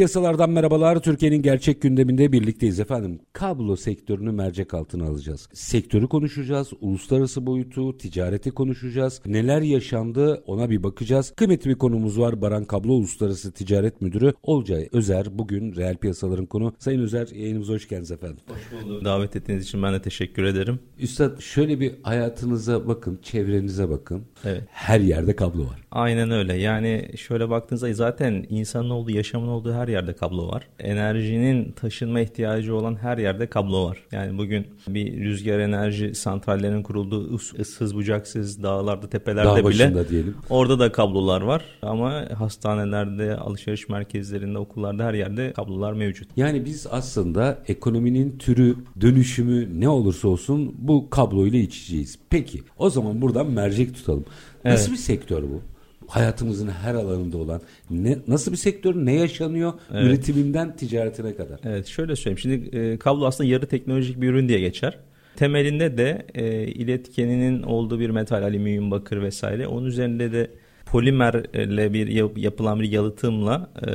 Piyasalardan merhabalar. Türkiye'nin gerçek gündeminde birlikteyiz efendim. Kablo sektörünü mercek altına alacağız. Sektörü konuşacağız, uluslararası boyutu, ticareti konuşacağız. Neler yaşandı ona bir bakacağız. Kıymetli bir konumuz var. Baran Kablo Uluslararası Ticaret Müdürü Olcay Özer. Bugün reel piyasaların konu. Sayın Özer yayınımıza hoş geldiniz efendim. Hoş bulduk. Davet ettiğiniz için ben de teşekkür ederim. Üstad şöyle bir hayatınıza bakın, çevrenize bakın. Evet. Her yerde kablo var. Aynen öyle. Yani şöyle baktığınızda zaten insanın olduğu, yaşamın olduğu her yerde kablo var. Enerjinin taşınma ihtiyacı olan her yerde kablo var. Yani bugün bir rüzgar enerji santrallerinin kurulduğu ıssız bucaksız dağlarda, tepelerde Dağ bile diyelim. orada da kablolar var. Ama hastanelerde, alışveriş merkezlerinde, okullarda her yerde kablolar mevcut. Yani biz aslında ekonominin türü, dönüşümü ne olursa olsun bu kablo ile içeceğiz. Peki o zaman buradan mercek tutalım. Nasıl Evet. bir sektör bu? Hayatımızın her alanında olan ne, nasıl bir sektör ne yaşanıyor Evet. üretiminden ticaretine kadar. Evet şöyle söyleyeyim. Şimdi e, kablo aslında yarı teknolojik bir ürün diye geçer. Temelinde de e, iletkeninin olduğu bir metal, alüminyum, bakır vesaire. Onun üzerinde de polimerle bir yap- yapılan bir yalıtımla e,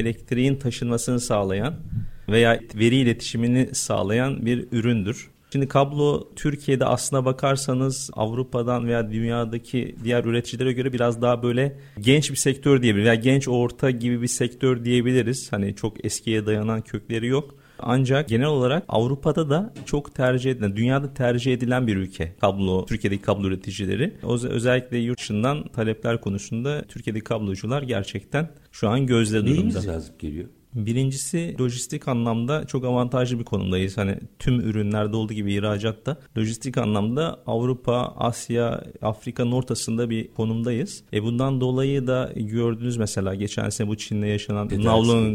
elektriğin taşınmasını sağlayan veya veri iletişimini sağlayan bir üründür. Şimdi kablo Türkiye'de aslına bakarsanız Avrupa'dan veya dünyadaki diğer üreticilere göre biraz daha böyle genç bir sektör diyebiliriz. Veya genç orta gibi bir sektör diyebiliriz. Hani çok eskiye dayanan kökleri yok. Ancak genel olarak Avrupa'da da çok tercih edilen, dünyada tercih edilen bir ülke kablo, Türkiye'deki kablo üreticileri. O- Özellikle yurt dışından talepler konusunda Türkiye'deki kablocular gerçekten şu an gözde durumda. Neyimiz cazip geliyor? Birincisi lojistik anlamda çok avantajlı bir konumdayız. Hani tüm ürünlerde olduğu gibi ihracatta lojistik anlamda Avrupa, Asya, Afrika'nın ortasında bir konumdayız. E bundan dolayı da gördünüz mesela geçen sene bu Çin'de yaşanan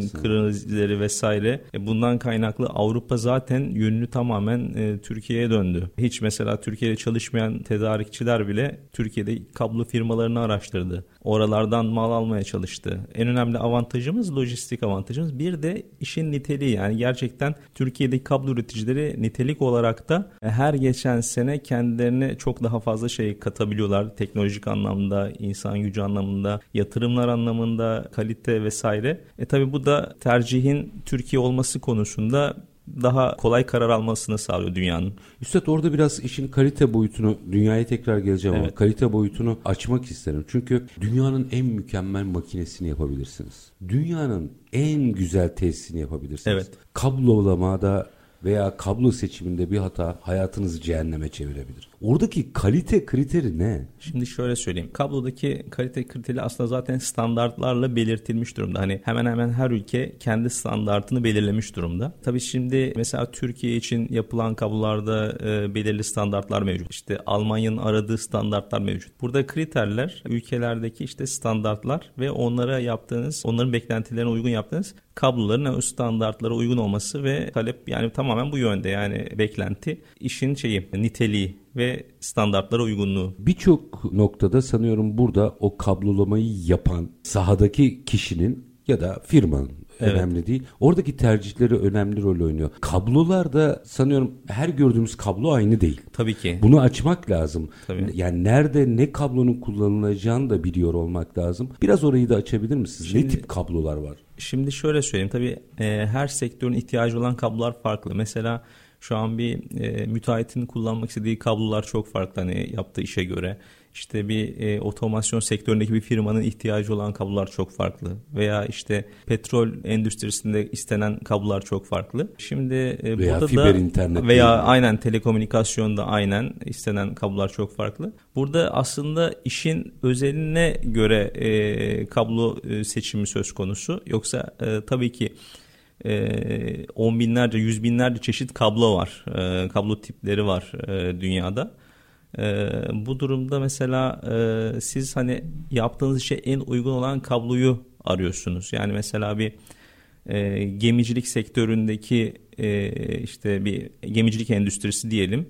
sıkıntısı. krizleri vesaire. E bundan kaynaklı Avrupa zaten yönünü tamamen e, Türkiye'ye döndü. Hiç mesela Türkiye'de çalışmayan tedarikçiler bile Türkiye'de kablo firmalarını araştırdı. Oralardan mal almaya çalıştı. En önemli avantajımız lojistik avantajımız. Bir de işin niteliği yani gerçekten Türkiye'deki kablo üreticileri nitelik olarak da e, her geçen sene kendilerine çok daha fazla şey katabiliyorlar. Teknolojik anlamda, insan gücü anlamında, yatırımlar anlamında, kalite vesaire. E tabi bu da tercihin Türkiye olması konusunda daha kolay karar almasını sağlıyor dünyanın. Üstad orada biraz işin kalite boyutunu dünyaya tekrar geleceğim ama Evet. kalite boyutunu açmak isterim. Çünkü dünyanın en mükemmel makinesini yapabilirsiniz. Dünyanın en güzel tesisini yapabilirsiniz. Evet. Kablolamada veya kablo seçiminde bir hata hayatınızı cehenneme çevirebilir. Oradaki kalite kriteri ne? Şimdi şöyle söyleyeyim. Kablodaki kalite kriteri aslında zaten standartlarla belirtilmiş durumda. Hani hemen hemen her ülke kendi standartını belirlemiş durumda. Tabii şimdi mesela Türkiye için yapılan kablolarda e, belirli standartlar mevcut. İşte Almanya'nın aradığı standartlar mevcut. Burada kriterler ülkelerdeki işte standartlar ve onlara yaptığınız, onların beklentilerine uygun yaptığınız kabloların o standartlara uygun olması ve talep yani tamamen bu yönde. Yani beklenti işin şeyi, niteliği ve standartlara uygunluğu. Birçok noktada sanıyorum burada o kablolamayı yapan sahadaki kişinin ya da firmanın Evet. önemli değil. Oradaki tercihleri önemli rol oynuyor. Kablolar da sanıyorum her gördüğümüz kablo aynı değil. Tabii ki. Bunu açmak lazım. Tabii. Yani nerede ne kablonun kullanılacağını da biliyor olmak lazım. Biraz orayı da açabilir misiniz? ne Şimdi- tip kablolar var? Şimdi şöyle söyleyeyim tabii e, her sektörün ihtiyacı olan kablolar farklı. Mesela şu an bir e, müteahhitin kullanmak istediği kablolar çok farklı hani yaptığı işe göre. İşte bir e, otomasyon sektöründeki bir firmanın ihtiyacı olan kablolar çok farklı. Veya işte petrol endüstrisinde istenen kablolar çok farklı. Şimdi e, Veya burada fiber da internet veya mi? aynen telekomünikasyonda aynen istenen kablolar çok farklı. Burada aslında işin özeline göre e, kablo e, seçimi söz konusu. Yoksa e, tabii ki e, on binlerce, yüz binlerce çeşit kablo var. E, kablo tipleri var e, dünyada. E, bu durumda mesela e, siz hani yaptığınız işe en uygun olan kabloyu arıyorsunuz. Yani mesela bir e, gemicilik sektöründeki e, işte bir gemicilik endüstrisi diyelim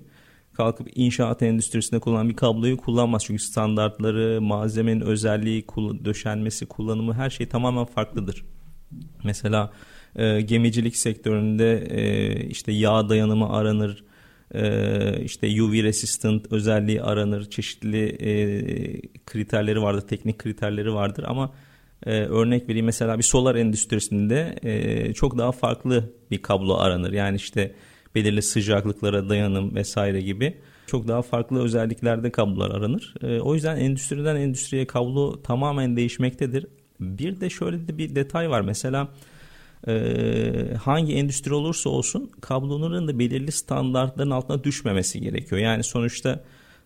kalkıp inşaat endüstrisinde kullanılan bir kabloyu kullanmaz. Çünkü standartları, malzemenin özelliği, döşenmesi, kullanımı her şey tamamen farklıdır. Mesela e, gemicilik sektöründe e, işte yağ dayanımı aranır, e, işte UV resistant özelliği aranır, çeşitli e, kriterleri vardır, teknik kriterleri vardır ama e, örnek vereyim mesela bir solar endüstrisinde e, çok daha farklı bir kablo aranır. Yani işte belirli sıcaklıklara dayanım vesaire gibi çok daha farklı özelliklerde kablolar aranır. E, o yüzden endüstriden endüstriye kablo tamamen değişmektedir. Bir de şöyle de bir detay var. Mesela hangi endüstri olursa olsun kablonun da belirli standartların altına düşmemesi gerekiyor. Yani sonuçta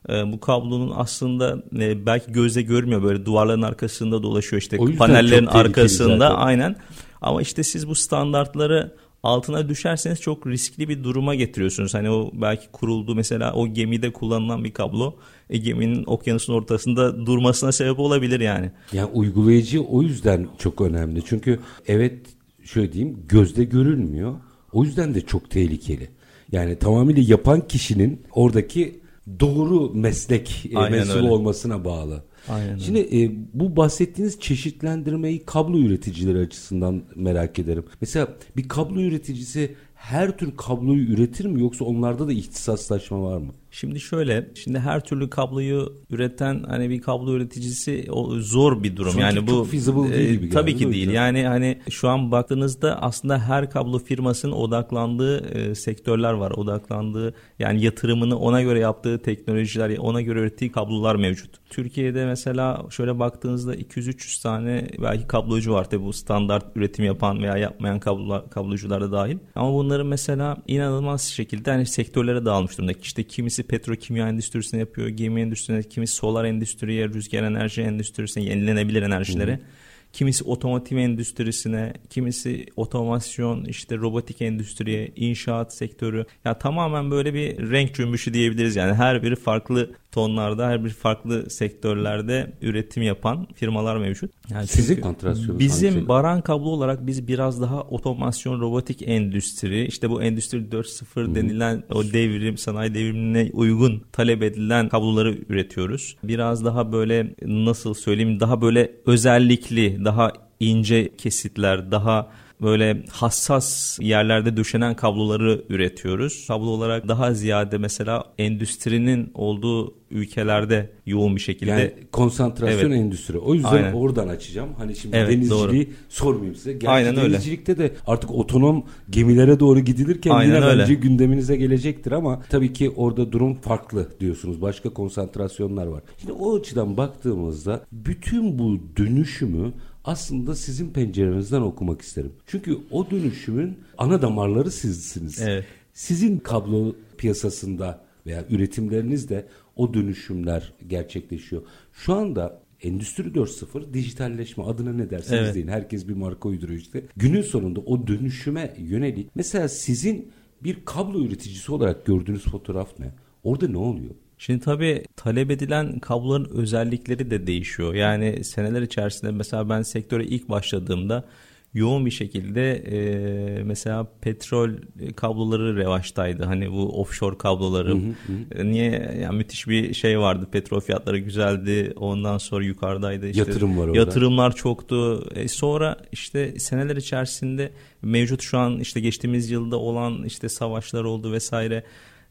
e, bu kablonun aslında e, belki gözle görmüyor böyle duvarların arkasında dolaşıyor işte panellerin arkasında aynen. Ama işte siz bu standartları altına düşerseniz çok riskli bir duruma getiriyorsunuz. Hani o belki kuruldu mesela o gemide kullanılan bir kablo e, geminin okyanusun ortasında durmasına sebep olabilir yani. Yani uygulayıcı o yüzden çok önemli. Çünkü evet şöyle diyeyim gözde görünmüyor. O yüzden de çok tehlikeli. Yani tamamıyla yapan kişinin oradaki doğru meslek e, mensubu olmasına bağlı. Aynen Şimdi e, bu bahsettiğiniz çeşitlendirmeyi kablo üreticileri açısından merak ederim. Mesela bir kablo üreticisi her tür kabloyu üretir mi yoksa onlarda da ihtisaslaşma var mı? Şimdi şöyle, şimdi her türlü kabloyu üreten hani bir kablo üreticisi o zor bir durum. Çünkü yani bu feasible değil gibi. E, tabii ki değil. Yani hani şu an baktığınızda aslında her kablo firmasının odaklandığı e, sektörler var. Odaklandığı yani yatırımını ona göre yaptığı teknolojiler, ona göre ürettiği kablolar mevcut. Türkiye'de mesela şöyle baktığınızda 200-300 tane belki kablocu var tabii bu standart üretim yapan veya yapmayan kablo, kablocular da dahil. Ama bunların mesela inanılmaz şekilde hani sektörlere dağılmış durumda. İşte kimisi petrokimya endüstrisine yapıyor, gemi endüstrisine, kimisi solar endüstriye, rüzgar enerji endüstrisine, yenilenebilir enerjilere. Hı Kimisi otomotiv endüstrisine, kimisi otomasyon, işte robotik endüstriye, inşaat sektörü. Ya tamamen böyle bir renk cümbüşü diyebiliriz. Yani her biri farklı tonlarda, her bir farklı sektörlerde üretim yapan firmalar mevcut. Yani Sizin kontrasyonunuz Bizim hangisi? Baran kablo olarak biz biraz daha otomasyon, robotik endüstri, işte bu endüstri 4.0 denilen o devrim, sanayi devrimine uygun talep edilen kabloları üretiyoruz. Biraz daha böyle nasıl söyleyeyim, daha böyle özellikli, daha ince kesitler, daha böyle hassas yerlerde döşenen kabloları üretiyoruz. Kablo olarak daha ziyade mesela endüstrinin olduğu ülkelerde yoğun bir şekilde. Yani konsantrasyon evet. endüstri. O yüzden Aynen. oradan açacağım. Hani şimdi evet, denizciliği doğru. sormayayım size. Gerçi Aynen denizcilikte öyle. de artık otonom gemilere doğru gidilirken Aynen yine öyle. bence gündeminize gelecektir ama tabii ki orada durum farklı diyorsunuz. Başka konsantrasyonlar var. Şimdi o açıdan baktığımızda bütün bu dönüşümü aslında sizin pencerenizden okumak isterim. Çünkü o dönüşümün ana damarları sizsiniz. Evet. Sizin kablo piyasasında veya üretimlerinizde o dönüşümler gerçekleşiyor. Şu anda Endüstri 4.0 dijitalleşme adına ne derseniz evet. deyin. Herkes bir marka uyduruyor işte. Günün sonunda o dönüşüme yönelik mesela sizin bir kablo üreticisi olarak gördüğünüz fotoğraf ne? Orada ne oluyor? Şimdi tabii talep edilen kabloların özellikleri de değişiyor. Yani seneler içerisinde mesela ben sektöre ilk başladığımda yoğun bir şekilde e, mesela petrol kabloları revaçtaydı. Hani bu offshore kabloları. Hı hı hı. Niye? Yani müthiş bir şey vardı. Petrol fiyatları güzeldi. Ondan sonra yukarıdaydı. İşte Yatırım var orada. Yatırımlar çoktu. E, sonra işte seneler içerisinde mevcut şu an işte geçtiğimiz yılda olan işte savaşlar oldu vesaire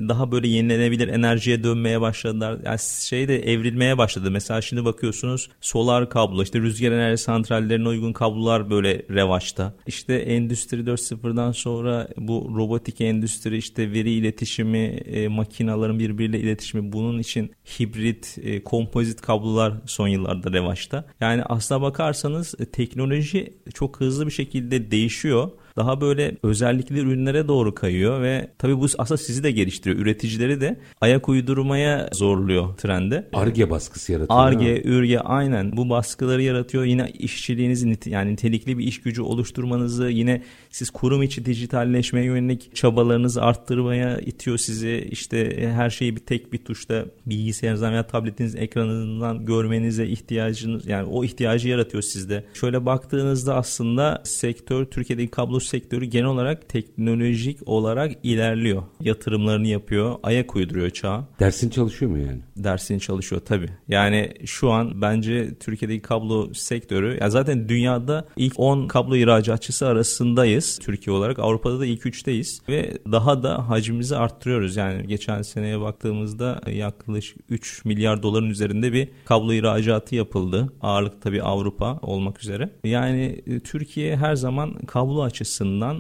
daha böyle yenilenebilir enerjiye dönmeye başladılar. Yani şey de evrilmeye başladı. Mesela şimdi bakıyorsunuz solar kablo işte rüzgar enerji santrallerine uygun kablolar böyle revaçta. İşte Endüstri 4.0'dan sonra bu robotik endüstri işte veri iletişimi, e, makinaların birbiriyle iletişimi bunun için hibrit, e, kompozit kablolar son yıllarda revaçta. Yani aslına bakarsanız e, teknoloji çok hızlı bir şekilde değişiyor. Daha böyle özellikli ürünlere doğru kayıyor ve tabii bu aslında sizi de geliştiriyor. Üreticileri de ayak uydurmaya zorluyor trende. Arge baskısı yaratıyor. Arge, ürge aynen bu baskıları yaratıyor. Yine işçiliğinizi yani nitelikli bir iş gücü oluşturmanızı yine siz kurum içi dijitalleşmeye yönelik çabalarınızı arttırmaya itiyor sizi. İşte her şeyi bir tek bir tuşta bilgisayarınızdan veya tabletinizin ekranından görmenize ihtiyacınız yani o ihtiyacı yaratıyor sizde. Şöyle baktığınızda aslında sektör Türkiye'deki kablo sektörü genel olarak teknolojik olarak ilerliyor. Yatırımlarını yapıyor, ayak uyduruyor çağa. Dersin çalışıyor mu yani? Dersin çalışıyor tabii. Yani şu an bence Türkiye'deki kablo sektörü ya zaten dünyada ilk 10 kablo ihracatçısı arasındayız Türkiye olarak. Avrupa'da da ilk 3'teyiz ve daha da hacmimizi arttırıyoruz. Yani geçen seneye baktığımızda yaklaşık 3 milyar doların üzerinde bir kablo ihracatı yapıldı. Ağırlık tabii Avrupa olmak üzere. Yani e, Türkiye her zaman kablo açısından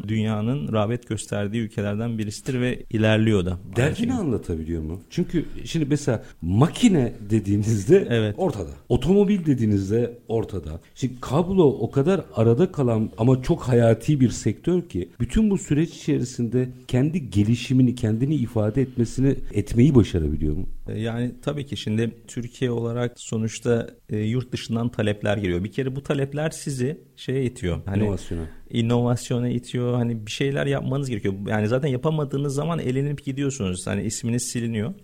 dünyanın rağbet gösterdiği ülkelerden birisidir ve ilerliyor da. Derdini anlatabiliyor mu? Çünkü şimdi mesela makine dediğinizde evet. ortada. Otomobil dediğinizde ortada. Şimdi kablo o kadar arada kalan ama çok hayati bir sektör ki bütün bu süreç içerisinde kendi gelişimini, kendini ifade etmesini etmeyi başarabiliyor mu? E, yani tabii ki şimdi Türkiye olarak sonuçta e, yurt dışından talepler geliyor. Bir kere bu talepler sizi şeye itiyor. Hani inovasyona. İnovasyona itiyor. Hani bir şeyler yapmanız gerekiyor. Yani zaten yapamadığınız zaman elenip gidiyorsunuz. Hani isminiz siliniyor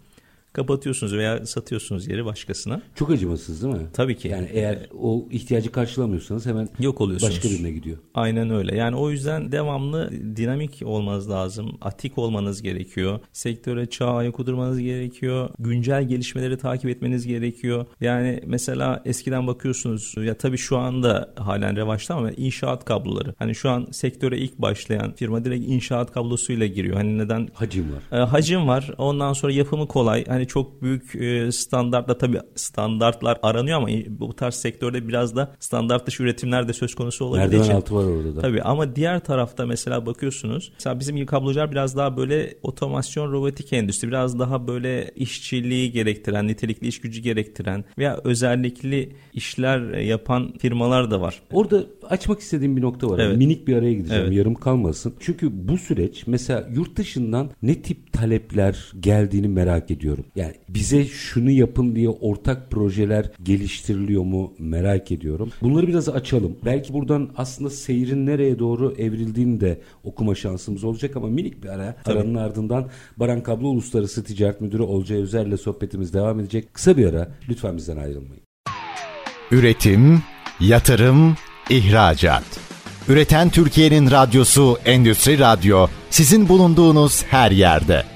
kapatıyorsunuz veya satıyorsunuz yeri başkasına. Çok acımasız değil mi? Tabii ki. Yani eğer o ihtiyacı karşılamıyorsanız hemen yok oluyorsunuz. Başka birine gidiyor. Aynen öyle. Yani o yüzden devamlı dinamik olmanız lazım. Atik olmanız gerekiyor. Sektöre çağ ayak uydurmanız gerekiyor. Güncel gelişmeleri takip etmeniz gerekiyor. Yani mesela eskiden bakıyorsunuz ya tabii şu anda halen revaçta ama inşaat kabloları. Hani şu an sektöre ilk başlayan firma direkt inşaat kablosuyla giriyor. Hani neden? Hacim var. E, hacim var. Ondan sonra yapımı kolay. Hani çok büyük e, standartla tabii standartlar aranıyor ama bu tarz sektörde biraz da standart dışı üretimler de söz konusu olabildiği Merdiven için. altı var orada da. Tabii ama diğer tarafta mesela bakıyorsunuz. Mesela bizim gibi kablocular biraz daha böyle otomasyon robotik endüstri biraz daha böyle işçiliği gerektiren, nitelikli iş gücü gerektiren veya özellikli işler yapan firmalar da var. Orada açmak istediğim bir nokta var. Evet. Minik bir araya gideceğim. Evet. Yarım kalmasın. Çünkü bu süreç mesela yurt dışından ne tip talepler geldiğini merak ediyorum. Yani bize şunu yapın diye ortak projeler geliştiriliyor mu merak ediyorum. Bunları biraz açalım. Belki buradan aslında seyrin nereye doğru evrildiğini de okuma şansımız olacak ama minik bir ara. Tabii. Aranın ardından Baran Kablo Uluslararası Ticaret Müdürü Olcay Özer'le sohbetimiz devam edecek. Kısa bir ara. Lütfen bizden ayrılmayın. Üretim, yatırım, ihracat. Üreten Türkiye'nin radyosu Endüstri Radyo sizin bulunduğunuz her yerde.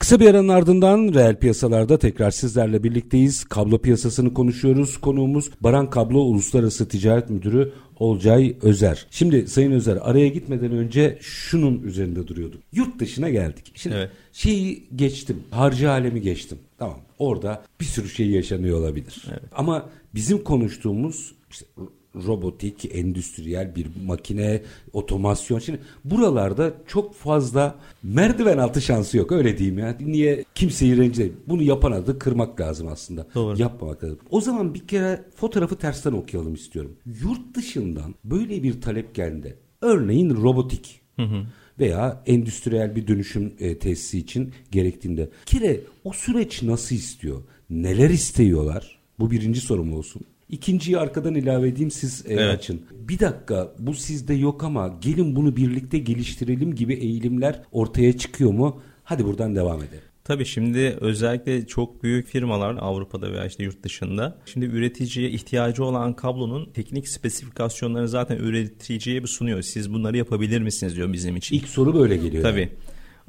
Kısa bir aranın ardından reel piyasalarda tekrar sizlerle birlikteyiz. Kablo piyasasını konuşuyoruz. Konuğumuz Baran Kablo Uluslararası Ticaret Müdürü Olcay Özer. Şimdi Sayın Özer araya gitmeden önce şunun üzerinde duruyorduk. Yurt dışına geldik. Şimdi evet. şeyi geçtim. Harcı alemi geçtim. Tamam. Orada bir sürü şey yaşanıyor olabilir. Evet. Ama bizim konuştuğumuz işte robotik, endüstriyel bir makine, otomasyon. Şimdi buralarda çok fazla merdiven altı şansı yok öyle diyeyim ya. Niye kimseyi rencide Bunu yapan adı kırmak lazım aslında. Doğru. Yapmamak lazım. O zaman bir kere fotoğrafı tersten okuyalım istiyorum. Yurt dışından böyle bir talep geldi. Örneğin robotik. Hı hı veya endüstriyel bir dönüşüm e, tesisi için gerektiğinde. Kire o süreç nasıl istiyor? Neler istiyorlar? Bu birinci sorum olsun. İkinciyi arkadan ilave edeyim siz e, evet. açın. Bir dakika bu sizde yok ama gelin bunu birlikte geliştirelim gibi eğilimler ortaya çıkıyor mu? Hadi buradan devam edelim. Tabii şimdi özellikle çok büyük firmalar Avrupa'da veya işte yurt dışında şimdi üreticiye ihtiyacı olan kablonun teknik spesifikasyonlarını zaten üreticiye bir sunuyor. Siz bunları yapabilir misiniz diyor bizim için. İlk soru böyle geliyor. Tabii. Yani.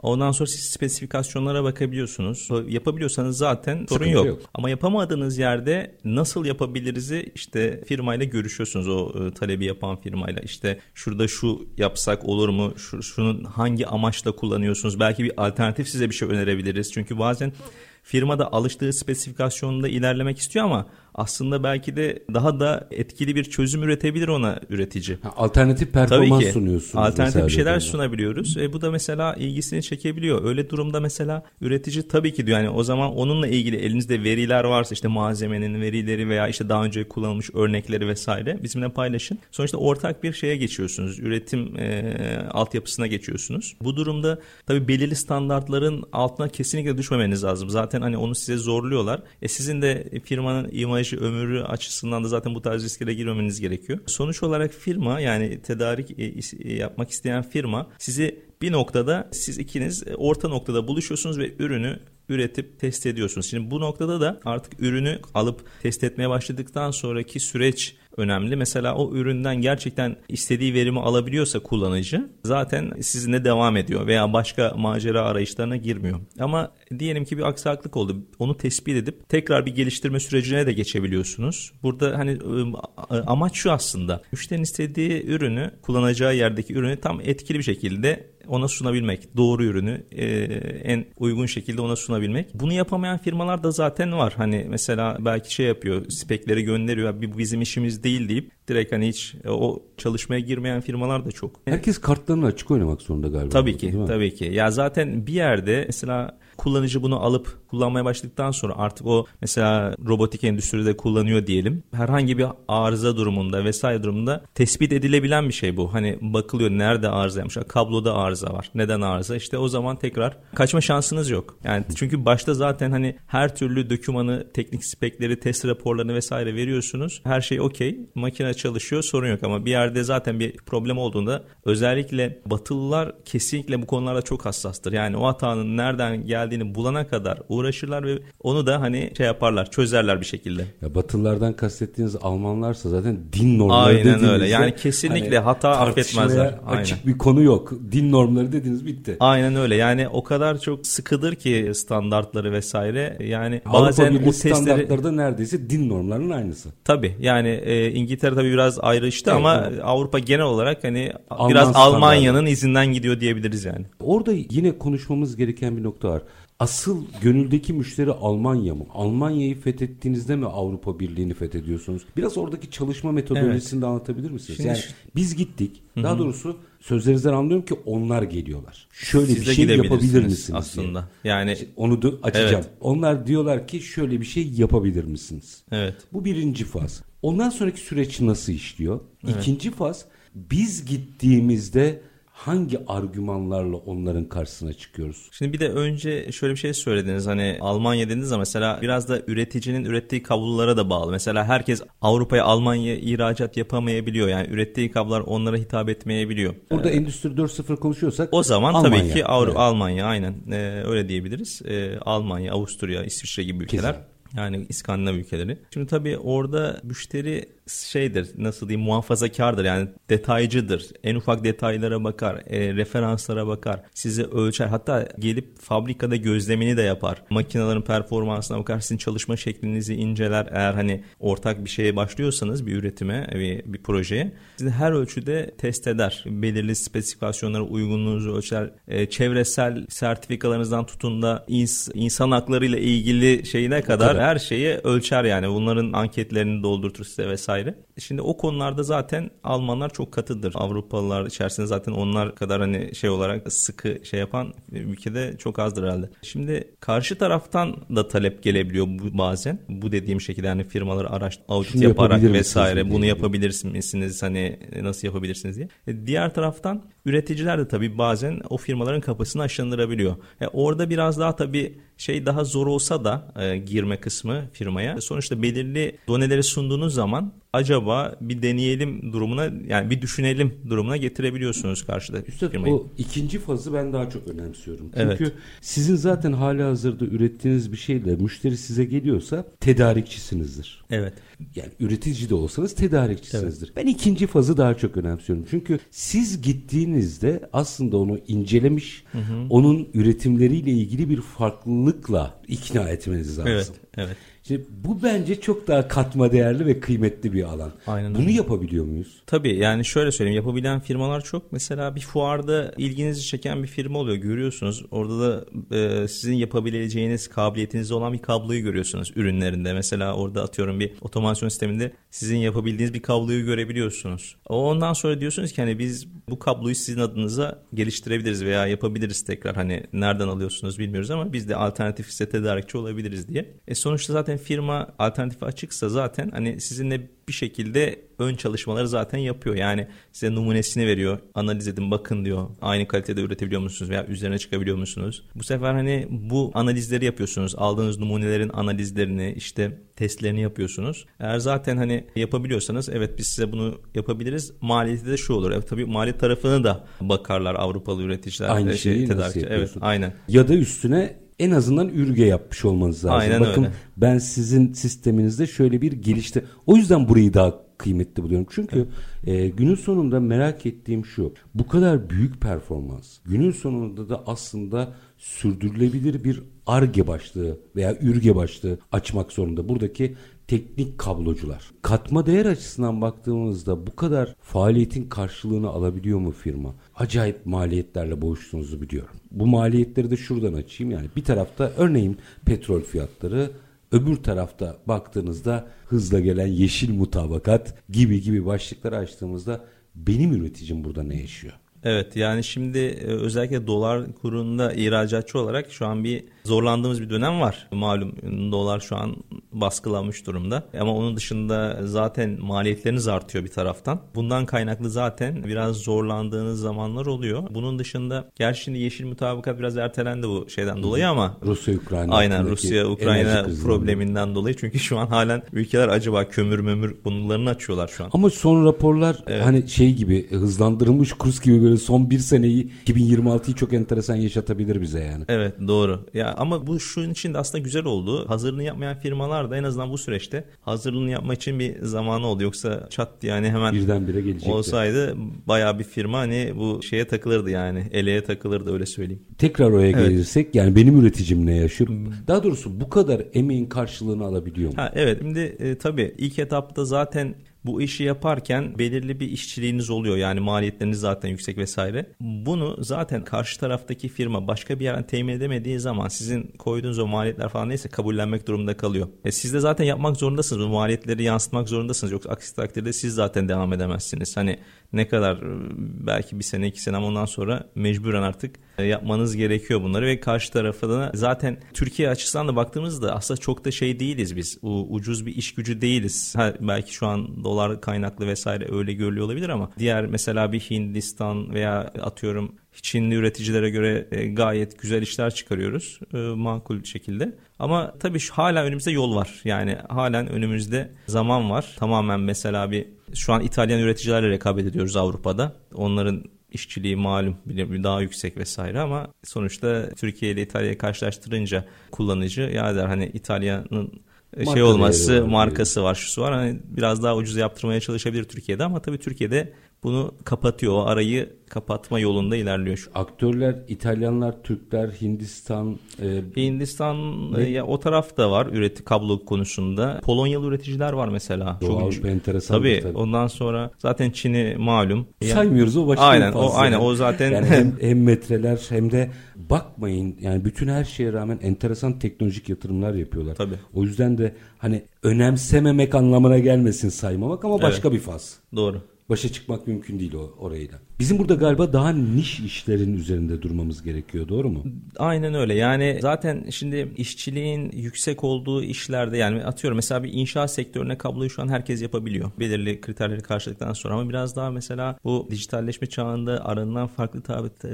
Ondan sonra siz spesifikasyonlara bakabiliyorsunuz. Yapabiliyorsanız zaten sorun yok. yok. Ama yapamadığınız yerde nasıl yapabiliriz'i işte firmayla görüşüyorsunuz o e, talebi yapan firmayla. İşte şurada şu yapsak olur mu? Şu, şunun hangi amaçla kullanıyorsunuz? Belki bir alternatif size bir şey önerebiliriz. Çünkü bazen firma da alıştığı spesifikasyonda ilerlemek istiyor ama aslında belki de daha da etkili bir çözüm üretebilir ona üretici. Ha, alternatif performans Tabii ki. sunuyorsunuz. Alternatif bir şeyler sunabiliyoruz. E, bu da mesela ilgisini çekebiliyor. Öyle durumda mesela üretici tabii ki diyor yani o zaman onunla ilgili elinizde veriler varsa işte malzemenin verileri veya işte daha önce kullanılmış örnekleri vesaire bizimle paylaşın. Sonuçta ortak bir şeye geçiyorsunuz. Üretim e, altyapısına geçiyorsunuz. Bu durumda tabii belirli standartların altına kesinlikle düşmemeniz lazım. Zaten hani onu size zorluyorlar. E sizin de firmanın imajı, ömrü açısından da zaten bu tarz risklere girmemeniz gerekiyor. Sonuç olarak firma yani tedarik e, e, yapmak isteyen firma sizi bir noktada siz ikiniz e, orta noktada buluşuyorsunuz ve ürünü üretip test ediyorsunuz. Şimdi bu noktada da artık ürünü alıp test etmeye başladıktan sonraki süreç önemli. Mesela o üründen gerçekten istediği verimi alabiliyorsa kullanıcı zaten sizinle devam ediyor veya başka macera arayışlarına girmiyor. Ama diyelim ki bir aksaklık oldu. Onu tespit edip tekrar bir geliştirme sürecine de geçebiliyorsunuz. Burada hani ıı, amaç şu aslında. Müşterinin istediği ürünü, kullanacağı yerdeki ürünü tam etkili bir şekilde ona sunabilmek. Doğru ürünü e, en uygun şekilde ona sunabilmek. Bunu yapamayan firmalar da zaten var. Hani mesela belki şey yapıyor, spekleri gönderiyor. Bu bizim işimiz değil deyip direkt hani hiç e, o çalışmaya girmeyen firmalar da çok. Herkes kartlarını açık oynamak zorunda galiba. Tabii ki, değil tabii ki. Ya zaten bir yerde mesela kullanıcı bunu alıp kullanmaya başladıktan sonra artık o mesela robotik endüstride kullanıyor diyelim. Herhangi bir arıza durumunda vesaire durumunda tespit edilebilen bir şey bu. Hani bakılıyor nerede arıza. Ha, Kabloda arıza var. Neden arıza? İşte o zaman tekrar kaçma şansınız yok. Yani çünkü başta zaten hani her türlü dokümanı, teknik spekleri, test raporlarını vesaire veriyorsunuz. Her şey okey. Makine çalışıyor sorun yok ama bir yerde zaten bir problem olduğunda özellikle batılılar kesinlikle bu konularda çok hassastır. Yani o hatanın nereden geldiğini bulana kadar uğraşırlar ve onu da hani şey yaparlar çözerler bir şekilde. Ya Batılılardan kastettiğiniz Almanlarsa zaten din normları Aynen öyle. Yani kesinlikle hata tartışmaya affetmezler. Açık bir konu yok. Din normları dediniz bitti. Aynen öyle. Yani o kadar çok sıkıdır ki standartları vesaire. Yani Avrupa bazen Birliği bu testleri standartları da neredeyse din normlarının aynısı. Tabii yani e, İngiltere tabii biraz ayrıştı Evet, ama evet. Avrupa genel olarak hani Alman biraz. Almanya'nın izinden gidiyor diyebiliriz yani. Orada yine konuşmamız gereken bir nokta var. Asıl gönüldeki müşteri Almanya mı? Almanya'yı fethettiğinizde mi Avrupa Birliği'ni fethediyorsunuz? Biraz oradaki çalışma metodolojisini de anlatabilir misiniz? Şimdi yani şu- biz gittik. Daha doğrusu sözlerinizden anlıyorum ki onlar geliyorlar. Şöyle Siz bir şey yapabilir misiniz? aslında. diye. Yani Onu da açacağım. Evet. Onlar diyorlar ki şöyle bir şey yapabilir misiniz? evet. Bu birinci faz. Ondan sonraki süreç nasıl işliyor? İkinci faz biz gittiğimizde hangi argümanlarla onların karşısına çıkıyoruz? Şimdi bir de önce şöyle bir şey söylediniz hani Almanya dediniz ama mesela biraz da üreticinin ürettiği kablolara da bağlı. Mesela herkes Avrupa'ya Almanya ihracat yapamayabiliyor. Yani ürettiği kablolar onlara hitap etmeyebiliyor. Burada Endüstri 4.0 konuşuyorsak O zaman Almanya. tabii ki Avru- Evet. Almanya aynen Ee, öyle diyebiliriz. Ee, Almanya, Avusturya, İsviçre gibi ülkeler. Kesin. Yani İskandinav ülkeleri. Şimdi tabii orada müşteri şeydir nasıl diyeyim muhafazakardır yani detaycıdır. En ufak detaylara bakar, e, referanslara bakar, sizi ölçer. Hatta gelip fabrikada gözlemini de yapar. Makinelerin performansına bakar, sizin çalışma şeklinizi inceler. Eğer hani ortak bir şeye başlıyorsanız bir üretime, bir, bir projeye sizi her ölçüde test eder. Belirli spesifikasyonlara uygunluğunuzu ölçer. E, çevresel sertifikalarınızdan tutun da ins- insan hakları ile ilgili şeyine kadar Tabii. her şeyi ölçer yani. Bunların anketlerini doldurtur size vesaire. Şimdi o konularda zaten Almanlar çok katıdır. Avrupalılar içerisinde zaten onlar kadar hani şey olarak sıkı şey yapan ülkede çok azdır herhalde. Şimdi karşı taraftan da talep gelebiliyor bu bazen. Bu dediğim şekilde hani firmaları araç audit Şunu yaparak vesaire bunu yapabilir misiniz hani nasıl yapabilirsiniz diye. E, Diğer taraftan üreticiler de tabii bazen o firmaların kapısını aşındırabiliyor. E, orada biraz daha tabii şey daha zor olsa da e, girme kısmı firmaya. Sonuçta belirli doneleri sunduğunuz zaman acaba bir deneyelim durumuna yani bir düşünelim durumuna getirebiliyorsunuz karşıda Üstad firmayı. o ikinci fazı ben daha çok önemsiyorum. Çünkü Evet. sizin zaten hali hazırda ürettiğiniz bir şeyle müşteri size geliyorsa tedarikçisinizdir. Evet. Yani üretici de olsanız tedarikçisinizdir. Ben ikinci fazı daha çok önemsiyorum. Çünkü siz gittiğinizde aslında onu incelemiş, onun üretimleriyle ilgili bir farklılıkla ikna etmeniz lazım. Evet. Evet. İşte bu bence çok daha katma değerli ve kıymetli bir alan. Aynen Bunu öyle. yapabiliyor muyuz? Tabii yani şöyle söyleyeyim yapabilen firmalar çok. Mesela bir fuarda ilginizi çeken bir firma oluyor görüyorsunuz. Orada da e, sizin yapabileceğiniz kabiliyetiniz olan bir kabloyu görüyorsunuz ürünlerinde. Mesela orada atıyorum bir otomasyon sisteminde sizin yapabildiğiniz bir kabloyu görebiliyorsunuz. Ondan sonra diyorsunuz ki hani biz bu kabloyu sizin adınıza geliştirebiliriz veya yapabiliriz tekrar. Hani nereden alıyorsunuz bilmiyoruz ama biz de alternatif size tedarikçi olabiliriz diye. E sonuçta zaten firma alternatifi açıksa zaten hani sizinle bir şekilde ön çalışmaları zaten yapıyor. Yani size numunesini veriyor. Analiz edin bakın diyor. Aynı kalitede üretebiliyor musunuz veya üzerine çıkabiliyor musunuz? Bu sefer hani bu analizleri yapıyorsunuz. Aldığınız numunelerin analizlerini işte testlerini yapıyorsunuz. Eğer zaten hani yapabiliyorsanız evet biz size bunu yapabiliriz. Maliyeti de şu olur. Evet, tabii maliyet tarafını da bakarlar Avrupalı üreticiler. Aynı e, şeyi tedarikçi. Evet aynen. Ya da üstüne en azından ürge yapmış olmanız lazım. Aynen Bakın öyle. ben sizin sisteminizde şöyle bir gelişti. O yüzden burayı daha kıymetli buluyorum. Çünkü e, günün sonunda merak ettiğim şu. Bu kadar büyük performans günün sonunda da aslında sürdürülebilir bir arge başlığı veya ürge başlığı açmak zorunda. Buradaki teknik kablocular. Katma değer açısından baktığımızda bu kadar faaliyetin karşılığını alabiliyor mu firma? Acayip maliyetlerle boğuştuğunuzu biliyorum. Bu maliyetleri de şuradan açayım yani. Bir tarafta örneğin petrol fiyatları, öbür tarafta baktığınızda hızla gelen yeşil mutabakat gibi gibi başlıkları açtığımızda benim üreticim burada ne yaşıyor? Evet yani şimdi e, özellikle dolar kurunda ihracatçı olarak şu an bir zorlandığımız bir dönem var. Malum dolar şu an baskılanmış durumda. Ama onun dışında zaten maliyetleriniz artıyor bir taraftan. Bundan kaynaklı zaten biraz zorlandığınız zamanlar oluyor. Bunun dışında gerçi şimdi yeşil mutabakat biraz ertelendi bu şeyden dolayı ama Rusya Ukrayna Aynen Rusya Ukrayna probleminden dolayı çünkü şu an halen ülkeler acaba kömür mömür bunlarını açıyorlar şu an. Ama son raporlar hani şey gibi hızlandırılmış kurs gibi böyle son bir seneyi 2026'yı çok enteresan yaşatabilir bize yani. Evet doğru. Ya ama bu şunun için de aslında güzel oldu. Hazırlığını yapmayan firmalar da en azından bu süreçte hazırlığını yapmak için bir zamanı oldu. Yoksa çat yani hemen Birdenbire gelecekti. olsaydı bayağı bir firma hani bu şeye takılırdı yani. Eleğe takılırdı öyle söyleyeyim. Tekrar oraya Evet. gelirsek yani benim üreticim ne yaşıyor? Daha doğrusu bu kadar emeğin karşılığını alabiliyor mu? Ha, evet şimdi e, tabii ilk etapta zaten bu işi yaparken belirli bir işçiliğiniz oluyor. Yani maliyetleriniz zaten yüksek vesaire. Bunu zaten karşı taraftaki firma başka bir yerden temin edemediği zaman sizin koyduğunuz o maliyetler falan neyse kabullenmek durumunda kalıyor. E siz de zaten yapmak zorundasınız. Bu maliyetleri yansıtmak zorundasınız. Yoksa aksi takdirde siz zaten devam edemezsiniz. Hani ne kadar e, belki bir sene iki sene ama ondan sonra mecburen artık e, yapmanız gerekiyor bunları ve karşı tarafa da zaten Türkiye açısından da baktığımızda aslında çok da şey değiliz biz. U- ucuz bir iş gücü değiliz. Ha, belki şu an dolar kaynaklı vesaire öyle görülüyor olabilir ama diğer mesela bir Hindistan veya atıyorum Çinli üreticilere göre e, gayet güzel işler çıkarıyoruz makul şekilde. Ama tabii hala önümüzde yol var. Yani halen önümüzde zaman var. Tamamen mesela bir şu an İtalyan üreticilerle rekabet ediyoruz Avrupa'da. Onların işçiliği malum bir daha yüksek vesaire ama sonuçta Türkiye ile İtalya'yı karşılaştırınca kullanıcı ya der hani İtalya'nın şey Marka olması değeri var markası var şusu var hani biraz daha ucuz yaptırmaya çalışabilir Türkiye'de ama tabii Türkiye'de bunu kapatıyor o arayı kapatma yolunda ilerliyor şu Aktörler İtalyanlar, Türkler, Hindistan e, Hindistan e, ya o taraf da var üreti kablo konusunda. Polonyalı üreticiler var mesela. Doğu Çok Avrupa enteresan. Tabii, tabii. ondan sonra zaten Çin'i malum. Saymıyoruz o başka Aynen, fazla o- aynen, o zaten- Yani hem, hem metreler hem de bakmayın yani bütün her şeye rağmen enteresan teknolojik yatırımlar yapıyorlar. Tabii. O yüzden de hani önemsememek anlamına gelmesin saymamak ama başka bir faz. Doğru. Başa çıkmak mümkün değil o orayla. Bizim burada galiba daha niş işlerin üzerinde durmamız gerekiyor doğru mu? Aynen öyle. Yani zaten şimdi işçiliğin yüksek olduğu işlerde yani atıyorum mesela bir inşaat sektörüne kabloyu şu an herkes yapabiliyor. Belirli kriterleri karşıladıktan sonra ama biraz daha mesela bu dijitalleşme çağında aranılan farklı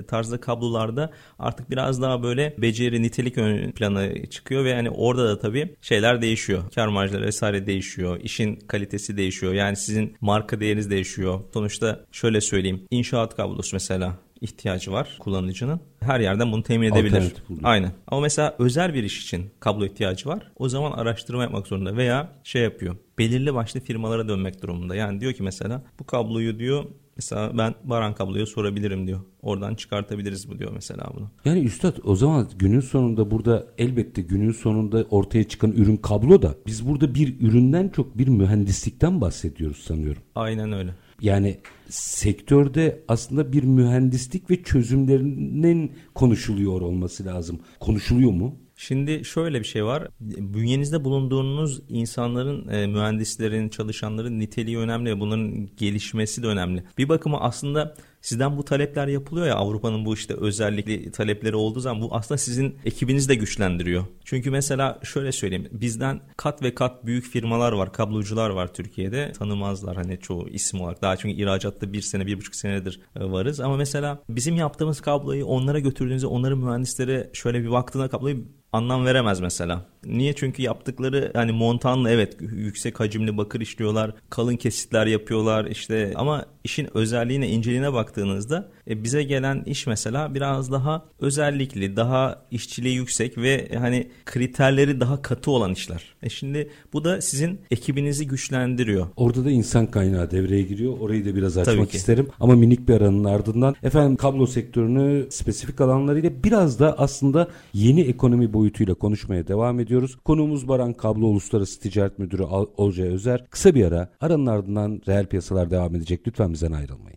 tarzda kablolarda artık biraz daha böyle beceri, nitelik ön plana çıkıyor ve yani orada da tabii şeyler değişiyor. Kar marjları vesaire değişiyor. İşin kalitesi değişiyor. Yani sizin marka değeriniz değişiyor. Sonuçta şöyle söyleyeyim. İnşaat kablosu mesela ihtiyacı var kullanıcının. Her yerden bunu temin edebilir. Aynen. Ama mesela özel bir iş için kablo ihtiyacı var. O zaman araştırma yapmak zorunda veya şey yapıyor. Belirli başlı firmalara dönmek durumunda. Yani diyor ki mesela bu kabloyu diyor Mesela ben Baran kabloya sorabilirim diyor. Oradan çıkartabiliriz bu diyor mesela bunu. Yani üstad o zaman günün sonunda burada elbette günün sonunda ortaya çıkan ürün kablo da biz burada bir üründen çok bir mühendislikten bahsediyoruz sanıyorum. Aynen öyle. Yani sektörde aslında bir mühendislik ve çözümlerinin konuşuluyor olması lazım. Konuşuluyor mu? Şimdi şöyle bir şey var. Bünyenizde bulunduğunuz insanların, e, mühendislerin, çalışanların niteliği önemli ve bunların gelişmesi de önemli. Bir bakıma aslında sizden bu talepler yapılıyor ya Avrupa'nın bu işte özellikli talepleri olduğu zaman bu aslında sizin ekibinizi de güçlendiriyor. Çünkü mesela şöyle söyleyeyim bizden kat ve kat büyük firmalar var kablocular var Türkiye'de tanımazlar hani çoğu isim olarak daha çünkü ihracatta bir sene bir buçuk senedir e, varız ama mesela bizim yaptığımız kabloyu onlara götürdüğünüzde onların mühendislere şöyle bir baktığında kabloyu anlam veremez mesela. Niye? Çünkü yaptıkları yani montanlı evet yüksek hacimli bakır işliyorlar, kalın kesitler yapıyorlar işte ama işin özelliğine, inceliğine baktığınızda e, bize gelen iş mesela biraz daha özellikli, daha işçiliği yüksek ve hani kriterleri daha katı olan işler. E şimdi bu da sizin ekibinizi güçlendiriyor. Orada da insan kaynağı devreye giriyor. Orayı da biraz açmak isterim. Ama minik bir aranın ardından efendim kablo sektörünü spesifik alanlarıyla biraz da aslında yeni ekonomi boyutuyla konuşmaya devam ediyoruz. Konuğumuz Baran Kablo Uluslararası Ticaret Müdürü Olcay Özer. Kısa bir ara aranın ardından reel piyasalar devam edecek. Lütfen bizden ayrılmayın.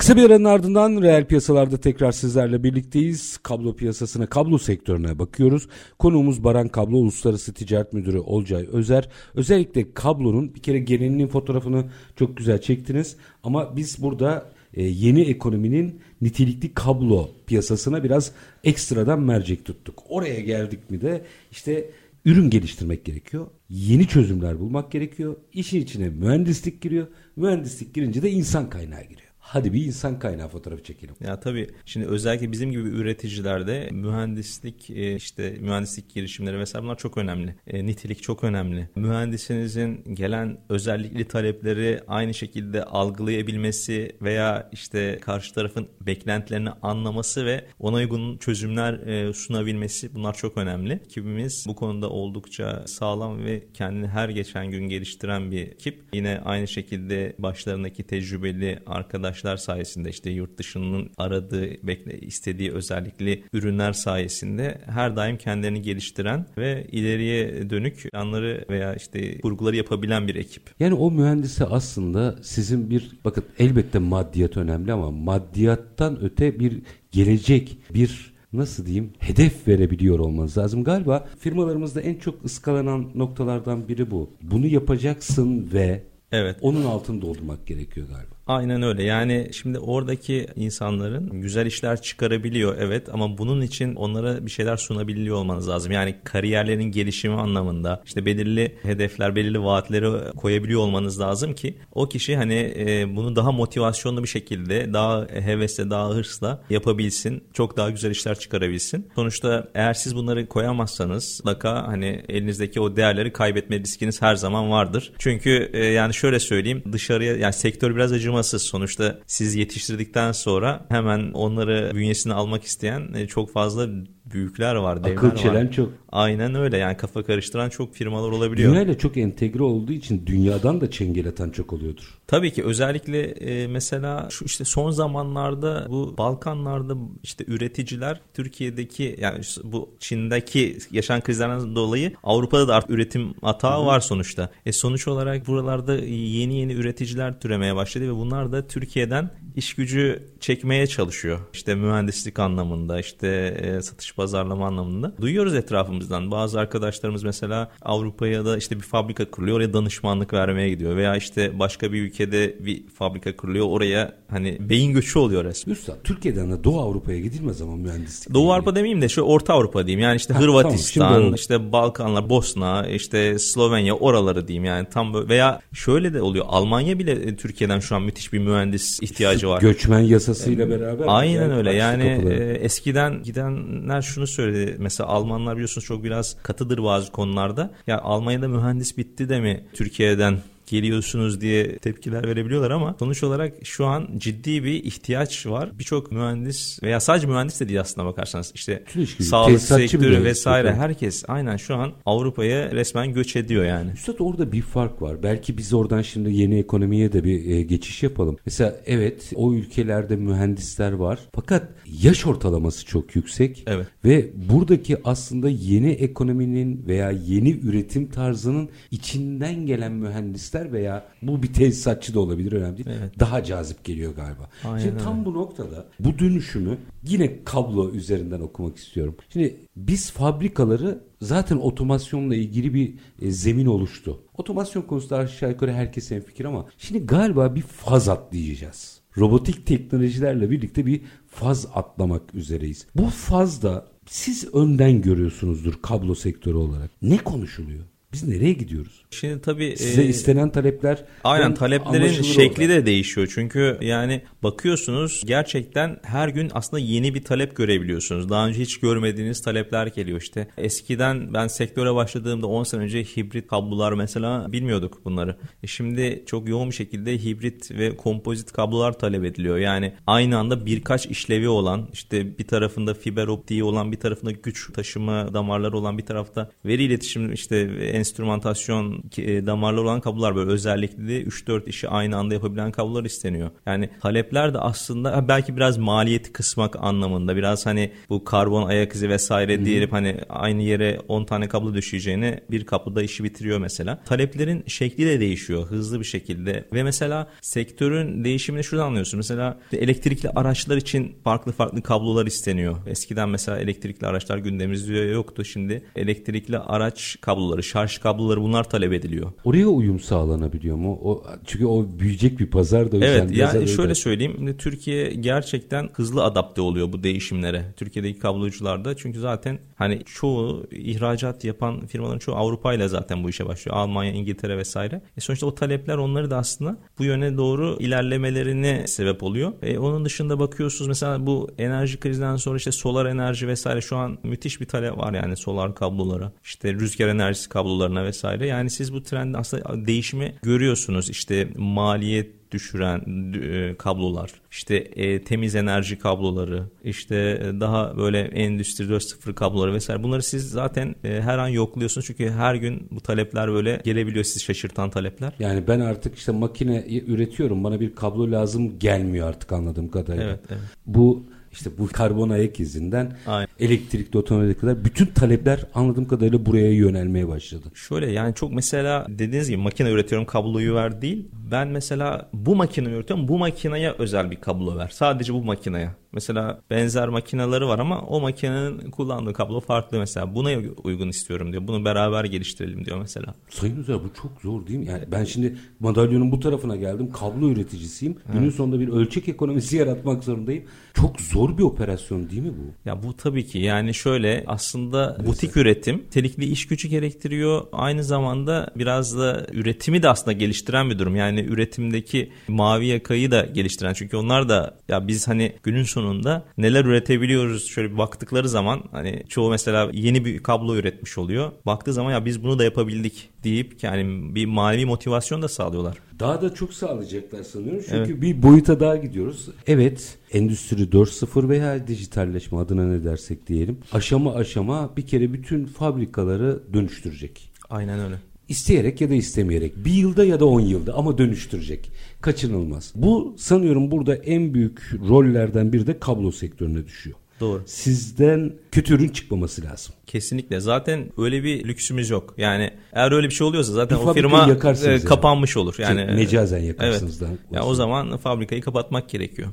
Kısa bir aranın ardından reel piyasalarda tekrar sizlerle birlikteyiz. Kablo piyasasına, kablo sektörüne bakıyoruz. Konuğumuz Baran Kablo Uluslararası Ticaret Müdürü Olcay Özer. Özellikle kablonun bir kere genelinin fotoğrafını çok güzel çektiniz. Ama biz burada e, yeni ekonominin nitelikli kablo piyasasına biraz ekstradan mercek tuttuk. Oraya geldik mi de işte ürün geliştirmek gerekiyor. Yeni çözümler bulmak gerekiyor. İşin içine mühendislik giriyor. Mühendislik girince de insan kaynağı giriyor. Hadi bir insan kaynağı fotoğrafı çekelim. Ya tabii şimdi özellikle bizim gibi üreticilerde mühendislik e, işte mühendislik girişimleri vesaire bunlar çok önemli. E, nitelik çok önemli. Mühendisinizin gelen özellikli talepleri aynı şekilde algılayabilmesi veya işte karşı tarafın beklentilerini anlaması ve ona uygun çözümler e, sunabilmesi bunlar çok önemli. Ekibimiz bu konuda oldukça sağlam ve kendini her geçen gün geliştiren bir ekip. Yine aynı şekilde başlarındaki tecrübeli arkadaş araçlar sayesinde işte yurt dışının aradığı, bekle, istediği özellikli ürünler sayesinde her daim kendilerini geliştiren ve ileriye dönük planları veya işte kurguları yapabilen bir ekip. Yani o mühendisi aslında sizin bir bakın elbette maddiyat önemli ama maddiyattan öte bir gelecek, bir nasıl diyeyim hedef verebiliyor olmanız lazım. Galiba firmalarımızda en çok ıskalanan noktalardan biri bu. Bunu yapacaksın ve Evet. Onun altını doldurmak gerekiyor galiba. Aynen öyle. Yani şimdi oradaki insanların güzel işler çıkarabiliyor evet ama bunun için onlara bir şeyler sunabiliyor olmanız lazım. Yani kariyerlerin gelişimi anlamında işte belirli hedefler, belirli vaatleri koyabiliyor olmanız lazım ki o kişi hani e, bunu daha motivasyonlu bir şekilde, daha hevesle, daha hırsla yapabilsin. Çok daha güzel işler çıkarabilsin. Sonuçta eğer siz bunları koyamazsanız mutlaka hani elinizdeki o değerleri kaybetme riskiniz her zaman vardır. Çünkü e, yani şöyle söyleyeyim dışarıya yani sektör biraz acımasız acımasız. Sonuçta siz yetiştirdikten sonra hemen onları bünyesine almak isteyen e, çok fazla büyükler var, Akıl çelen var. çok. Aynen öyle yani kafa karıştıran çok firmalar olabiliyor. Dünyayla çok entegre olduğu için dünyadan da çengel atan çok oluyordur. Tabii ki özellikle e, mesela şu işte son zamanlarda bu Balkanlarda işte üreticiler Türkiye'deki yani bu Çin'deki yaşanan krizlerden dolayı Avrupa'da da artık üretim atağı var sonuçta. E sonuç olarak buralarda yeni yeni üreticiler türemeye başladı ve bunlar da Türkiye'den iş gücü çekmeye çalışıyor. İşte mühendislik anlamında, işte e, satış pazarlama anlamında. Duyuyoruz etrafımızdan. Bazı arkadaşlarımız mesela Avrupa'ya da işte bir fabrika kuruluyor. Oraya danışmanlık vermeye gidiyor. Veya işte başka bir ülkede bir fabrika kuruluyor. Oraya hani beyin göçü oluyor resmen. Üstad Türkiye'den de Doğu Avrupa'ya gidilmez ama mühendislik. Doğu Avrupa demeyeyim de şu Orta Avrupa diyeyim. Yani işte ha, Hırvatistan, tamam, işte Balkanlar, Bosna, işte Slovenya oraları diyeyim yani tam böyle veya şöyle de oluyor. Almanya bile e, Türkiye'den şu an müthiş bir mühendis ihtiyacı var. Göçmen yasasıyla beraber. Aynen öyle. Yani e, eskiden gidenler şunu söyledi. Mesela Almanlar biliyorsunuz çok biraz katıdır bazı konularda. Ya Almanya'da mühendis bitti de mi Türkiye'den geliyorsunuz diye tepkiler verebiliyorlar ama sonuç olarak şu an ciddi bir ihtiyaç var. Birçok mühendis veya sadece mühendis de değil aslında bakarsanız işte sağlık sektörü vesaire herkes aynen şu an Avrupa'ya resmen göç ediyor yani. Üstad orada bir fark var. Belki biz oradan şimdi yeni ekonomiye de bir e, geçiş yapalım. Mesela evet o ülkelerde mühendisler var fakat yaş ortalaması çok yüksek. Evet. Ve buradaki aslında yeni ekonominin veya yeni üretim tarzının içinden gelen mühendisler tesisatçılar veya bu bir tesisatçı da olabilir önemli değil. Evet. Daha cazip geliyor galiba. Aynen Şimdi öyle. tam bu noktada bu dönüşümü yine kablo üzerinden okumak istiyorum. Şimdi biz fabrikaları zaten otomasyonla ilgili bir e, zemin oluştu. Otomasyon konusunda aşağı yukarı herkes en fikir ama şimdi galiba bir faz atlayacağız. Robotik teknolojilerle birlikte bir faz atlamak üzereyiz. Bu fazda siz önden görüyorsunuzdur kablo sektörü olarak. Ne konuşuluyor? Biz nereye gidiyoruz? Şimdi tabii size e, istenen talepler aynen taleplerin şekli orada. de değişiyor. Çünkü yani bakıyorsunuz gerçekten her gün aslında yeni bir talep görebiliyorsunuz. Daha önce hiç görmediğiniz talepler geliyor işte. Eskiden ben sektöre başladığımda 10 sene önce hibrit kablolar mesela bilmiyorduk bunları. E şimdi çok yoğun bir şekilde hibrit ve kompozit kablolar talep ediliyor. Yani aynı anda birkaç işlevi olan işte bir tarafında fiber optiği olan bir tarafında güç taşıma damarları olan bir tarafta veri iletişim işte enstrümantasyon e, damarlı olan kablolar böyle özellikle 3-4 işi aynı anda yapabilen kablolar isteniyor. Yani talepler de aslında belki biraz maliyeti kısmak anlamında biraz hani bu karbon ayak izi vesaire diyelim hani aynı yere 10 tane kablo düşeceğini bir kabloda işi bitiriyor mesela. Taleplerin şekli de değişiyor hızlı bir şekilde ve mesela sektörün değişimini şuradan anlıyorsun. Mesela elektrikli araçlar için farklı farklı kablolar isteniyor. Eskiden mesela elektrikli araçlar gündemimizde yoktu. Şimdi elektrikli araç kabloları, şarj kabloları bunlar talep ediliyor. Oraya uyum sağlanabiliyor mu? O çünkü o büyüyecek bir pazar da Evet yani şöyle söyleyeyim. Türkiye gerçekten hızlı adapte oluyor bu değişimlere. Türkiye'deki kablocularda çünkü zaten hani çoğu ihracat yapan firmaların çoğu Avrupa ile zaten bu işe başlıyor. Almanya, İngiltere vesaire. E sonuçta o talepler onları da aslında bu yöne doğru ilerlemelerine sebep oluyor. E onun dışında bakıyorsunuz mesela bu enerji krizinden sonra işte solar enerji vesaire şu an müthiş bir talep var yani solar kablolara. İşte rüzgar enerjisi kablolarına vesaire. Yani siz bu trendi aslında değişimi görüyorsunuz. İşte maliyet düşüren e, kablolar, işte e, temiz enerji kabloları, işte e, daha böyle endüstri 4.0 kabloları vesaire bunları siz zaten e, her an yokluyorsunuz çünkü her gün bu talepler böyle gelebiliyor sizi şaşırtan talepler. Yani ben artık işte makine üretiyorum bana bir kablo lazım gelmiyor artık anladığım kadarıyla. Evet, evet. Bu işte bu karbon ayak izinden Aynen. elektrikli otomobile kadar bütün talepler anladığım kadarıyla buraya yönelmeye başladı. Şöyle yani çok mesela dediğiniz gibi makine üretiyorum kabloyu ver değil. Ben mesela bu makine üretiyorum bu makineye özel bir kablo ver. Sadece bu makineye. Mesela benzer makineleri var ama o makinenin kullandığı kablo farklı mesela. Buna uygun istiyorum diyor. Bunu beraber geliştirelim diyor mesela. Sayın Özer bu çok zor değil mi? Yani ben şimdi madalyonun bu tarafına geldim. Kablo üreticisiyim. Evet. Günün sonunda bir ölçek ekonomisi yaratmak zorundayım. Çok zor bir operasyon değil mi bu? Ya bu tabii ki yani şöyle aslında Neyse. butik üretim telikli iş gücü gerektiriyor. Aynı zamanda biraz da üretimi de aslında geliştiren bir durum. Yani üretimdeki mavi yakayı da geliştiren. Çünkü onlar da ya biz hani günün sonu sonunda neler üretebiliyoruz şöyle bir baktıkları zaman hani çoğu mesela yeni bir kablo üretmiş oluyor. Baktığı zaman ya biz bunu da yapabildik deyip yani bir manevi motivasyon da sağlıyorlar. Daha da çok sağlayacaklar sanıyorum. Çünkü evet. bir boyuta daha gidiyoruz. Evet Endüstri 4.0 veya dijitalleşme adına ne dersek diyelim. Aşama aşama bir kere bütün fabrikaları dönüştürecek. Aynen öyle. İsteyerek ya da istemeyerek bir yılda ya da on yılda ama dönüştürecek. Kaçınılmaz. Bu sanıyorum burada en büyük rollerden biri de kablo sektörüne düşüyor. Doğru. Sizden kötü ürün çıkmaması lazım. Kesinlikle. Zaten öyle bir lüksümüz yok. Yani eğer öyle bir şey oluyorsa zaten bir o firma e, kapanmış olur. Yani şey, mecazen yakarsınız evet. da. Ya o zaman fabrikayı kapatmak gerekiyor.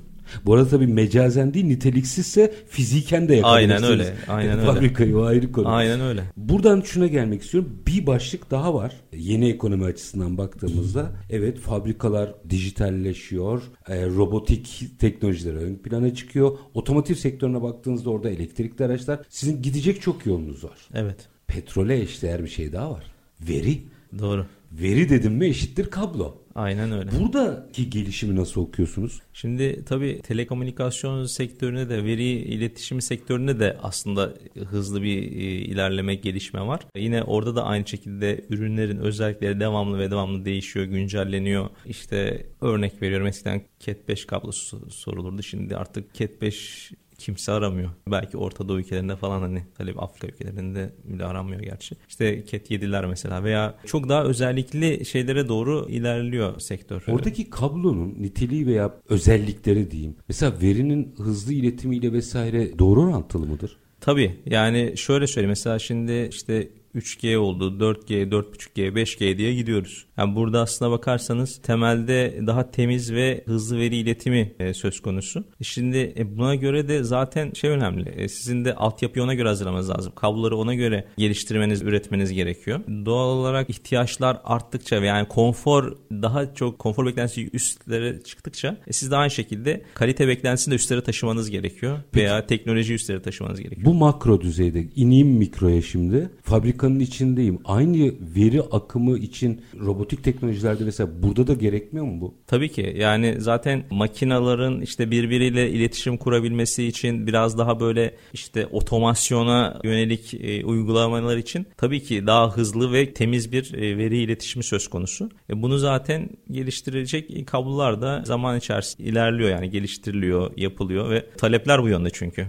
Bu arada tabii mecazen değil niteliksizse fiziken de yakabilirsiniz. Aynen öyle. Aynen öyle. Fabrikayı o ayrı konu. Aynen öyle. Buradan şuna gelmek istiyorum. Bir başlık daha var. Yeni ekonomi açısından baktığımızda evet fabrikalar dijitalleşiyor. E, robotik teknolojiler ön plana çıkıyor. Otomotiv sektörüne baktığınızda orada elektrikli araçlar. Sizin gidecek çok yolunuz var. Evet. Petrole eşdeğer bir şey daha var. Veri. Doğru. Veri dedim mi eşittir kablo. Aynen öyle. Buradaki gelişimi nasıl okuyorsunuz? Şimdi tabii telekomünikasyon sektöründe de veri iletişimi sektöründe de aslında hızlı bir e, ilerleme gelişme var. Yine orada da aynı şekilde ürünlerin özellikleri devamlı ve devamlı değişiyor, güncelleniyor. İşte örnek veriyorum eskiden Cat 5 kablosu sorulurdu. Şimdi artık Cat 5 kimse aramıyor. Belki Orta Doğu ülkelerinde falan hani tabii Afrika ülkelerinde bile aranmıyor gerçi. İşte Cat 7'ler mesela veya çok daha özellikli şeylere doğru ilerliyor sektör. Oradaki kablonun niteliği veya özellikleri diyeyim. Mesela verinin hızlı iletimiyle vesaire doğru orantılı mıdır? Tabii yani şöyle söyleyeyim mesela şimdi işte 3G oldu, 4G, 4.5G, 5G diye gidiyoruz. Yani burada aslına bakarsanız temelde daha temiz ve hızlı veri iletimi e, söz konusu. Şimdi e, buna göre de zaten şey önemli. E, sizin de altyapıyı ona göre hazırlamanız lazım. Kabloları ona göre geliştirmeniz, üretmeniz gerekiyor. Doğal olarak ihtiyaçlar arttıkça yani konfor daha çok konfor beklentisi üstlere çıktıkça e, siz de aynı şekilde kalite beklentisini de üstlere taşımanız gerekiyor. Veya teknoloji üstlere taşımanız gerekiyor. Bu makro düzeyde ineyim mikroya şimdi. Fabrikanın içindeyim. Aynı veri akımı için robotik teknolojilerde mesela burada da gerekmiyor mu bu? Tabii ki. Yani zaten makinaların işte birbiriyle iletişim kurabilmesi için biraz daha böyle işte otomasyona yönelik e, uygulamalar için tabii ki daha hızlı ve temiz bir e, veri iletişimi söz konusu. E, bunu zaten geliştirecek kablolar da zaman içerisinde ilerliyor yani geliştiriliyor, yapılıyor ve talepler bu yönde çünkü.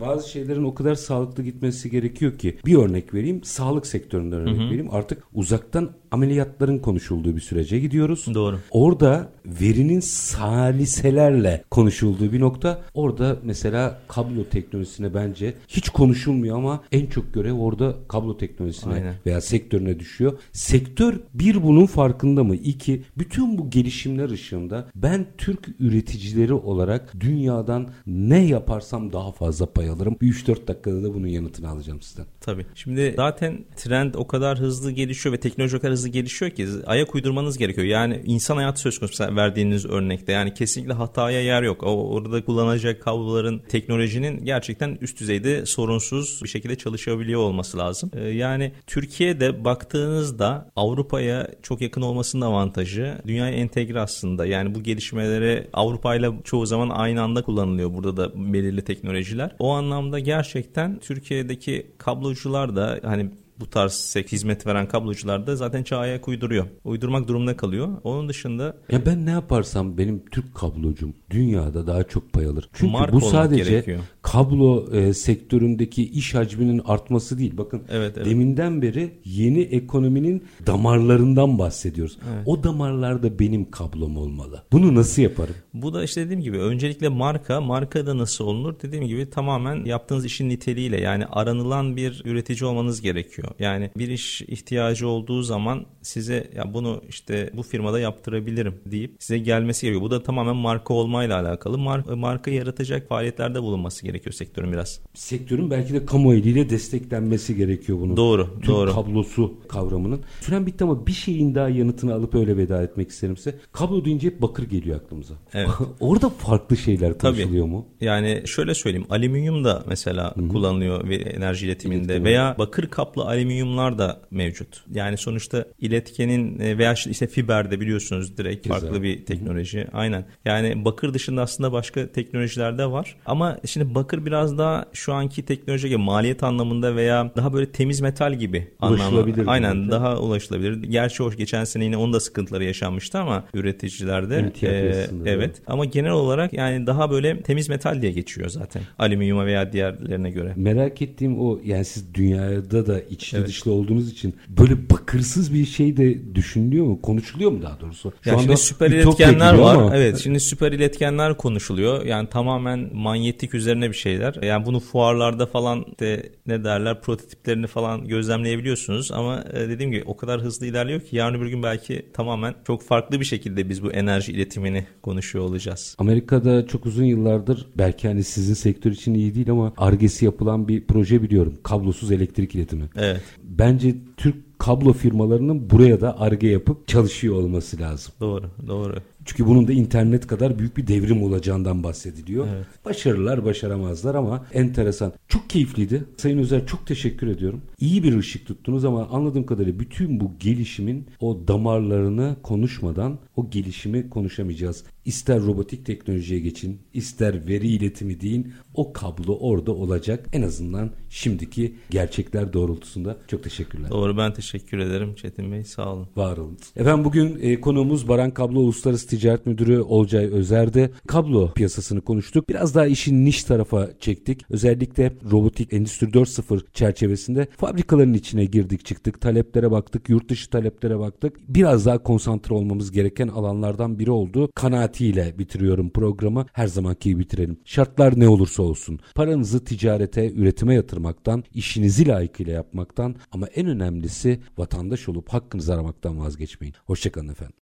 Bazı şeylerin o kadar sağlıklı gitmesi gerekiyor ki bir örnek vereyim. Sağlık sektöründen örnek hı hı. vereyim. Artık uzaktan ameliyatların konuşulduğu bir sürece gidiyoruz. Doğru. Orada verinin saliselerle konuşulduğu bir nokta. Orada mesela kablo teknolojisine bence hiç konuşulmuyor ama en çok görev orada kablo teknolojisine Aynen. veya sektörüne düşüyor. Sektör bir bunun farkında mı? İki bütün bu gelişimler ışığında ben Türk üreticileri olarak dünyadan ne yaparsam daha fazla pay alırım. 3-4 dakikada da bunun yanıtını alacağım sizden. Tabii. Şimdi zaten trend o kadar hızlı gelişiyor ve teknoloji o kadar hızlı gelişiyor ki ayak uydurmanız gerekiyor. Yani insan hayatı söz konusu verdiğiniz örnekte. Yani kesinlikle hataya yer yok. O, orada kullanacak kabloların teknolojinin gerçekten üst düzeyde sorunsuz bir şekilde çalışabiliyor olması lazım. Ee, yani Türkiye'de baktığınızda Avrupa'ya çok yakın olmasının avantajı dünyaya entegre aslında. Yani bu gelişmelere Avrupa ile çoğu zaman aynı anda kullanılıyor burada da belirli teknolojiler. O anlamda gerçekten Türkiye'deki kablocular da hani bu tarz hizmet veren kablocular da zaten çağa ayak uyduruyor. Uydurmak durumunda kalıyor. Onun dışında... Ya ben ne yaparsam benim Türk kablocum dünyada daha çok pay alır. Çünkü Mark bu sadece gerekiyor. Kablo e, sektöründeki iş hacminin artması değil. Bakın evet, evet. deminden beri yeni ekonominin damarlarından bahsediyoruz. Evet. O damarlarda benim kablom olmalı. Bunu nasıl yaparım? Bu da işte dediğim gibi öncelikle marka, marka da nasıl olunur? Dediğim gibi tamamen yaptığınız işin niteliğiyle yani aranılan bir üretici olmanız gerekiyor. Yani bir iş ihtiyacı olduğu zaman size ya bunu işte bu firmada yaptırabilirim deyip size gelmesi gerekiyor. Bu da tamamen marka olmayla alakalı. Mar marka yaratacak faaliyetlerde bulunması gerekiyor sektörün biraz. Sektörün belki de kamu eliyle desteklenmesi gerekiyor bunun. Doğru, Türk doğru. kablosu kavramının. Süren bitti ama bir şeyin daha yanıtını alıp öyle veda etmek isterim size. Kablo deyince hep bakır geliyor aklımıza. Evet. Orada farklı şeyler konuşuluyor Tabii. mu? Yani şöyle söyleyeyim. Alüminyum da mesela Hı-hı. kullanılıyor enerji iletiminde veya bakır kaplı alüminyumlar da mevcut. Yani sonuçta iletkenin e, veya işte fiberde biliyorsunuz direkt Güzel. farklı bir teknoloji. Hı-hı. Aynen. Yani bakır dışında aslında başka teknolojiler de var. Ama şimdi bakır biraz daha şu anki teknoloji gibi maliyet anlamında veya daha böyle temiz metal gibi. Anlamda. Aynen belki. daha ulaşılabilir. Gerçi o geçen sene yine onun da sıkıntıları yaşanmıştı ama üreticilerde. Evet. Evet. Ama genel olarak yani daha böyle temiz metal diye geçiyor zaten. Alüminyuma veya diğerlerine göre. Merak ettiğim o yani siz dünyada da içli evet. dışlı olduğunuz için böyle bakırsız bir şey de düşünülüyor mu? Konuşuluyor mu daha doğrusu? Şu yani şimdi süper iletkenler var. Ama. Evet şimdi süper iletkenler konuşuluyor. Yani tamamen manyetik üzerine bir şeyler. Yani bunu fuarlarda falan de ne derler prototiplerini falan gözlemleyebiliyorsunuz ama e, dediğim gibi o kadar hızlı ilerliyor ki yarın bir gün belki tamamen çok farklı bir şekilde biz bu enerji iletimini konuşuyor olacağız. Amerika'da çok uzun yıllardır belki hani sizin sektör için iyi değil ama argesi yapılan bir proje biliyorum. Kablosuz elektrik iletimi. Evet. Bence Türk kablo firmalarının buraya da arge yapıp çalışıyor olması lazım. Doğru, doğru. Çünkü bunun da internet kadar büyük bir devrim olacağından bahsediliyor. Evet. Başarırlar, başaramazlar ama enteresan. Çok keyifliydi. Sayın Özer çok teşekkür ediyorum. İyi bir ışık tuttunuz ama anladığım kadarıyla bütün bu gelişimin o damarlarını konuşmadan o gelişimi konuşamayacağız. İster robotik teknolojiye geçin, ister veri iletimi deyin, o kablo orada olacak. En azından şimdiki gerçekler doğrultusunda. Çok teşekkürler. Doğru ben teşekkür ederim Çetin Bey. Sağ olun. Var olun. Efendim bugün e, konuğumuz Baran Kablo Uluslararası Ticaret Müdürü Olcay Özer'de. Kablo piyasasını konuştuk. Biraz daha işin niş tarafa çektik. Özellikle robotik Endüstri 4.0 çerçevesinde fabrikaların içine girdik çıktık. Taleplere baktık, yurt dışı taleplere baktık. Biraz daha konsantre olmamız gereken alanlardan biri oldu. Kanaatiyle bitiriyorum programı. Her zamanki gibi bitirelim. Şartlar ne olursa olsun. Paranızı ticarete, üretime yatırmaktan, işinizi layıkıyla yapmaktan ama en önemlisi vatandaş olup hakkınızı aramaktan vazgeçmeyin. Hoşçakalın efendim.